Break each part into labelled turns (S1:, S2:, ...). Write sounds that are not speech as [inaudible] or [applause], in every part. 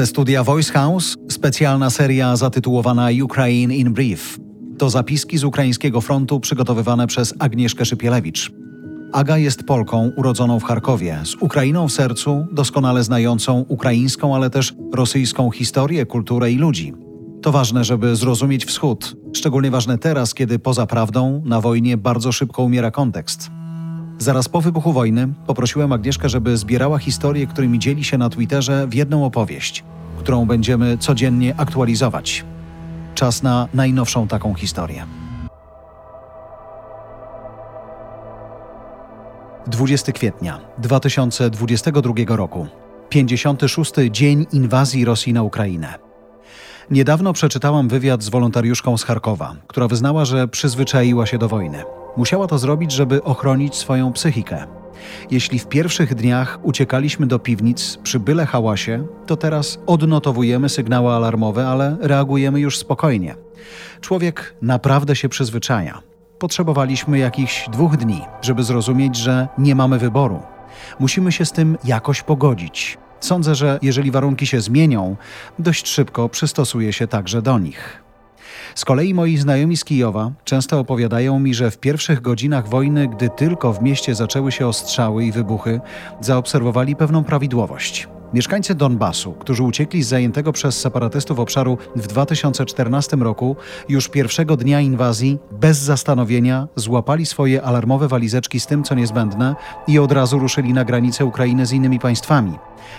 S1: Ze studia Voice House specjalna seria zatytułowana Ukraine in Brief. To zapiski z ukraińskiego frontu przygotowywane przez Agnieszkę Szypielewicz. Aga jest Polką urodzoną w Charkowie, z Ukrainą w sercu, doskonale znającą ukraińską, ale też rosyjską historię, kulturę i ludzi. To ważne, żeby zrozumieć Wschód, szczególnie ważne teraz, kiedy poza prawdą na wojnie bardzo szybko umiera kontekst. Zaraz po wybuchu wojny poprosiłem Agnieszkę, żeby zbierała historie, którymi dzieli się na Twitterze w jedną opowieść, którą będziemy codziennie aktualizować. Czas na najnowszą taką historię. 20 kwietnia 2022 roku. 56. dzień inwazji Rosji na Ukrainę. Niedawno przeczytałam wywiad z wolontariuszką z Charkowa, która wyznała, że przyzwyczaiła się do wojny. Musiała to zrobić, żeby ochronić swoją psychikę. Jeśli w pierwszych dniach uciekaliśmy do piwnic przy byle hałasie, to teraz odnotowujemy sygnały alarmowe, ale reagujemy już spokojnie. Człowiek naprawdę się przyzwyczaja. Potrzebowaliśmy jakichś dwóch dni, żeby zrozumieć, że nie mamy wyboru. Musimy się z tym jakoś pogodzić. Sądzę, że jeżeli warunki się zmienią, dość szybko przystosuje się także do nich. Z kolei moi znajomi z Kijowa często opowiadają mi, że w pierwszych godzinach wojny, gdy tylko w mieście zaczęły się ostrzały i wybuchy, zaobserwowali pewną prawidłowość. Mieszkańcy Donbasu, którzy uciekli z zajętego przez separatystów obszaru w 2014 roku, już pierwszego dnia inwazji, bez zastanowienia, złapali swoje alarmowe walizeczki z tym, co niezbędne i od razu ruszyli na granicę Ukrainy z innymi państwami.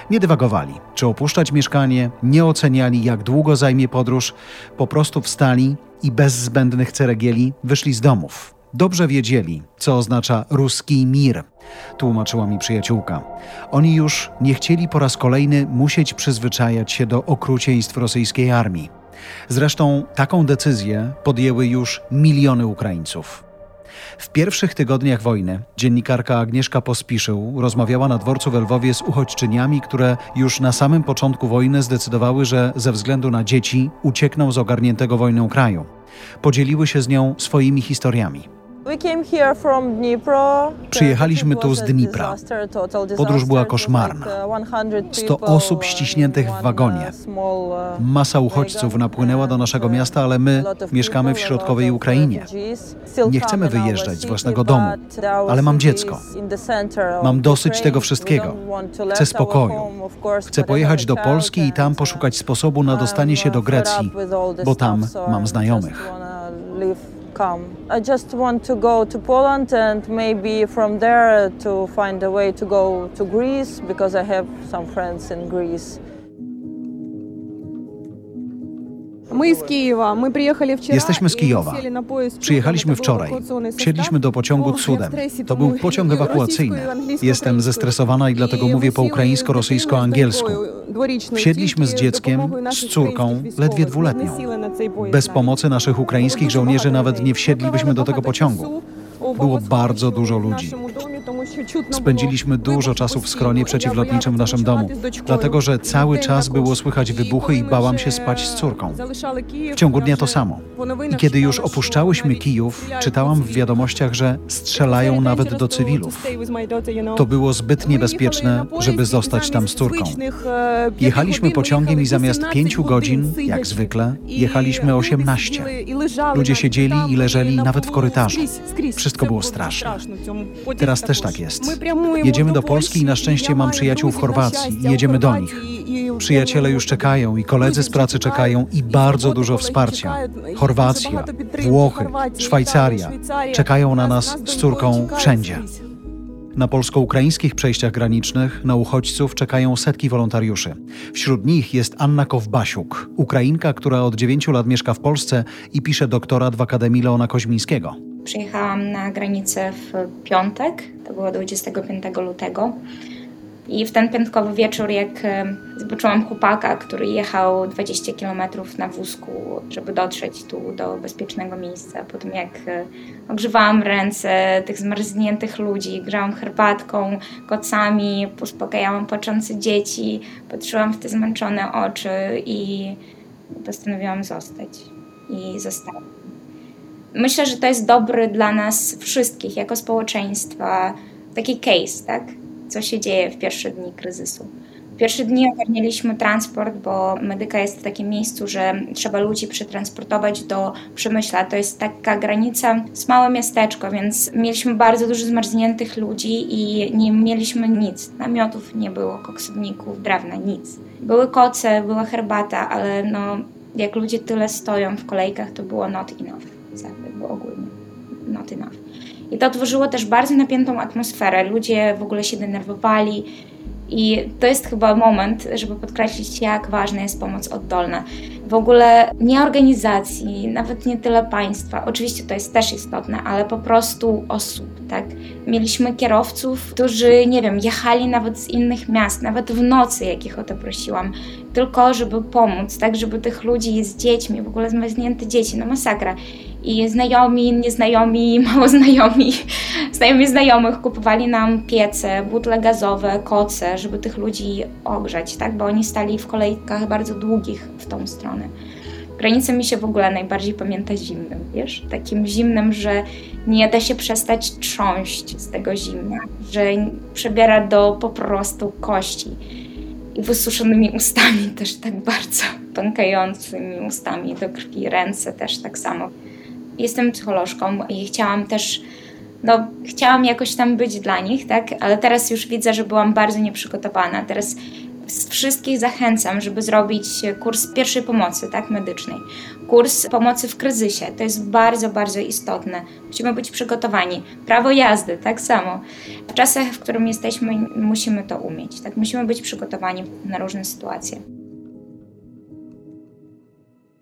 S1: Nie dywagowali, czy opuszczać mieszkanie, nie oceniali, jak długo zajmie podróż, po prostu wstali i bez zbędnych ceregieli wyszli z domów. Dobrze wiedzieli, co oznacza ruski mir, tłumaczyła mi przyjaciółka. Oni już nie chcieli po raz kolejny musieć przyzwyczajać się do okrucieństw rosyjskiej armii. Zresztą taką decyzję podjęły już miliony Ukraińców. W pierwszych tygodniach wojny dziennikarka Agnieszka Pospiszył rozmawiała na dworcu w Lwowie z uchodźczyniami, które już na samym początku wojny zdecydowały, że ze względu na dzieci uciekną z ogarniętego wojną kraju. Podzieliły się z nią swoimi historiami. Przyjechaliśmy tu z Dnipra. Podróż była koszmarna. 100 uh, osób ściśniętych w wagonie. Uh, uh, Masa uchodźców napłynęła do naszego miasta, ale my mieszkamy w środkowej Ukrainie. Nie chcemy wyjeżdżać z własnego domu, ale mam dziecko. Mam dosyć tego wszystkiego. Chcę spokoju. Chcę pojechać do Polski i tam poszukać sposobu na dostanie się do Grecji, bo tam mam znajomych
S2: come. I just want to go to Poland and maybe from there to find a way to go to Greece because I have some friends in Greece.
S1: Jesteśmy z Kijowa. Przyjechaliśmy wczoraj. Wsiedliśmy do pociągu cudem. To był pociąg ewakuacyjny. Jestem zestresowana i dlatego mówię po ukraińsko-rosyjsko-angielsku. Wsiedliśmy z dzieckiem, z córką, ledwie dwuletnią. Bez pomocy naszych ukraińskich żołnierzy nawet nie wsiedlibyśmy do tego pociągu. Było bardzo dużo ludzi. Spędziliśmy dużo czasu w schronie przeciwlotniczym w naszym domu, dlatego że cały czas było słychać wybuchy i bałam się spać z córką. W ciągu dnia to samo. I kiedy już opuszczałyśmy Kijów, czytałam w wiadomościach, że strzelają nawet do cywilów. To było zbyt niebezpieczne, żeby zostać tam z córką. Jechaliśmy pociągiem i zamiast pięciu godzin, jak zwykle, jechaliśmy 18. Ludzie siedzieli i leżeli nawet w korytarzu. Wszystko było straszne. Teraz też tak jest. Jedziemy do Polski i na szczęście mam przyjaciół w Chorwacji jedziemy do nich. Przyjaciele już czekają i koledzy z pracy czekają i bardzo dużo wsparcia. Chorwacja, Włochy, Szwajcaria czekają na nas z córką wszędzie. Na polsko-ukraińskich przejściach granicznych na uchodźców czekają setki wolontariuszy. Wśród nich jest Anna Kowbasiuk, Ukrainka, która od 9 lat mieszka w Polsce i pisze doktorat w Akademii Leona Koźmińskiego.
S3: Przyjechałam na granicę w piątek, to było 25 lutego. I w ten piątkowy wieczór, jak e, zobaczyłam chłopaka, który jechał 20 km na wózku, żeby dotrzeć tu do bezpiecznego miejsca, po tym jak e, ogrzewałam ręce tych zmarzniętych ludzi, grzałam herbatką, kocami, uspokajałam płaczące dzieci, patrzyłam w te zmęczone oczy i postanowiłam zostać. I zostałam. Myślę, że to jest dobry dla nas wszystkich, jako społeczeństwa, taki case, tak? Co się dzieje w pierwsze dni kryzysu. pierwsze dni ogarnialiśmy transport, bo Medyka jest w takim miejscu, że trzeba ludzi przetransportować do Przemyśla. To jest taka granica z małe miasteczko, więc mieliśmy bardzo dużo zmarzniętych ludzi i nie mieliśmy nic. Namiotów nie było, koksowników, drewna, nic. Były koce, była herbata, ale no, jak ludzie tyle stoją w kolejkach, to było not enough. Jakby ogólnie not enough. I to tworzyło też bardzo napiętą atmosferę. Ludzie w ogóle się denerwowali, i to jest chyba moment, żeby podkreślić, jak ważna jest pomoc oddolna. W ogóle nie organizacji, nawet nie tyle państwa, oczywiście to jest też istotne, ale po prostu osób, tak? Mieliśmy kierowców, którzy, nie wiem, jechali nawet z innych miast, nawet w nocy, jakich o to prosiłam, tylko żeby pomóc, tak? Żeby tych ludzi z dziećmi, w ogóle zmarznięte dzieci, no masakra i znajomi, nieznajomi, [laughs] mało znajomi, znajomi znajomych kupowali nam piece, butle gazowe, koce, żeby tych ludzi ogrzać, tak? Bo oni stali w kolejkach bardzo długich w tą stronę. Granica mi się w ogóle najbardziej pamięta zimnym, wiesz? Takim zimnym, że nie da się przestać trząść z tego zimna, że przebiera do po prostu kości. I wysuszonymi ustami też tak bardzo, pękającymi ustami do krwi, ręce też tak samo jestem psycholożką i chciałam też, no, chciałam jakoś tam być dla nich, tak, ale teraz już widzę, że byłam bardzo nieprzygotowana. Teraz wszystkich zachęcam, żeby zrobić kurs pierwszej pomocy, tak, medycznej. Kurs pomocy w kryzysie. To jest bardzo, bardzo istotne. Musimy być przygotowani. Prawo jazdy, tak samo. W czasach, w którym jesteśmy, musimy to umieć, tak, musimy być przygotowani na różne sytuacje.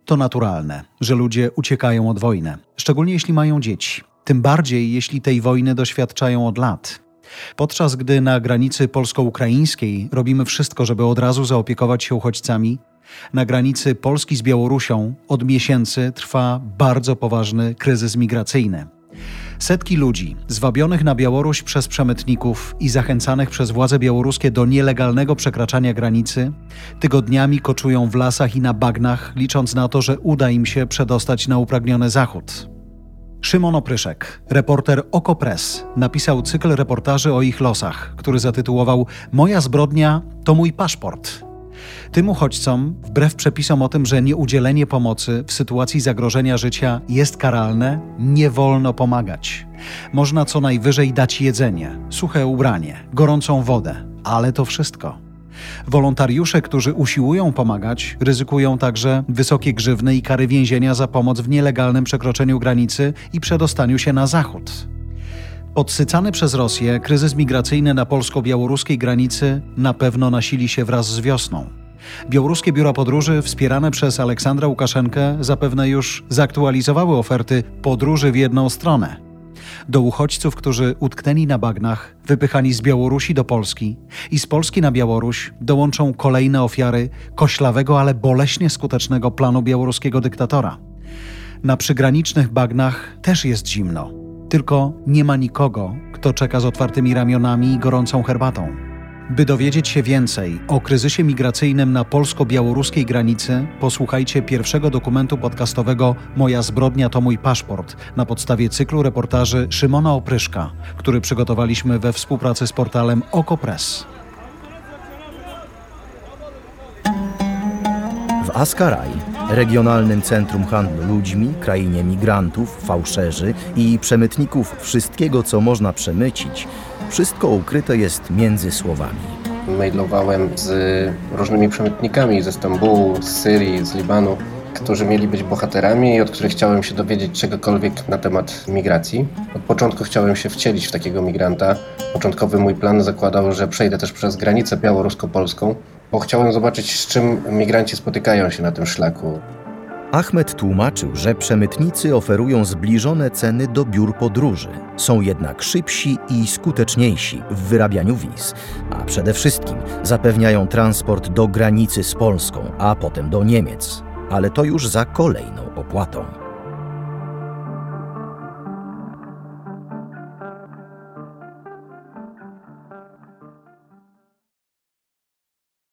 S1: To naturalne, że ludzie uciekają od wojny, szczególnie jeśli mają dzieci. Tym bardziej, jeśli tej wojny doświadczają od lat. Podczas gdy na granicy polsko-ukraińskiej robimy wszystko, żeby od razu zaopiekować się uchodźcami, na granicy Polski z Białorusią od miesięcy trwa bardzo poważny kryzys migracyjny. Setki ludzi, zwabionych na Białoruś przez przemytników i zachęcanych przez władze białoruskie do nielegalnego przekraczania granicy, tygodniami koczują w lasach i na bagnach, licząc na to, że uda im się przedostać na upragniony zachód. Szymon Opryszek, reporter Okopres, napisał cykl reportaży o ich losach, który zatytułował Moja zbrodnia to mój paszport. Tym uchodźcom, wbrew przepisom o tym, że nieudzielenie pomocy w sytuacji zagrożenia życia jest karalne, nie wolno pomagać. Można co najwyżej dać jedzenie, suche ubranie, gorącą wodę, ale to wszystko. Wolontariusze, którzy usiłują pomagać, ryzykują także wysokie grzywny i kary więzienia za pomoc w nielegalnym przekroczeniu granicy i przedostaniu się na zachód. Podsycany przez Rosję kryzys migracyjny na polsko-białoruskiej granicy na pewno nasili się wraz z wiosną. Białoruskie biura podróży, wspierane przez Aleksandra Łukaszenkę, zapewne już zaktualizowały oferty podróży w jedną stronę. Do uchodźców, którzy utknęli na bagnach, wypychani z Białorusi do Polski i z Polski na Białoruś, dołączą kolejne ofiary koślawego, ale boleśnie skutecznego planu białoruskiego dyktatora. Na przygranicznych bagnach też jest zimno, tylko nie ma nikogo, kto czeka z otwartymi ramionami i gorącą herbatą. By dowiedzieć się więcej o kryzysie migracyjnym na polsko-białoruskiej granicy, posłuchajcie pierwszego dokumentu podcastowego Moja zbrodnia to mój paszport na podstawie cyklu reportaży Szymona Opryszka, który przygotowaliśmy we współpracy z portalem Okopres.
S4: W Askaraj, regionalnym centrum handlu ludźmi, krainie migrantów, fałszerzy i przemytników wszystkiego, co można przemycić, wszystko ukryte jest między słowami.
S5: Mailowałem z różnymi przemytnikami ze Stambułu, z Syrii, z Libanu, którzy mieli być bohaterami i od których chciałem się dowiedzieć czegokolwiek na temat migracji. Od początku chciałem się wcielić w takiego migranta. Początkowy mój plan zakładał, że przejdę też przez granicę białorusko-polską, bo chciałem zobaczyć, z czym migranci spotykają się na tym szlaku.
S4: Ahmed tłumaczył, że przemytnicy oferują zbliżone ceny do biur podróży. Są jednak szybsi i skuteczniejsi w wyrabianiu wiz, a przede wszystkim zapewniają transport do granicy z Polską, a potem do Niemiec. Ale to już za kolejną opłatą.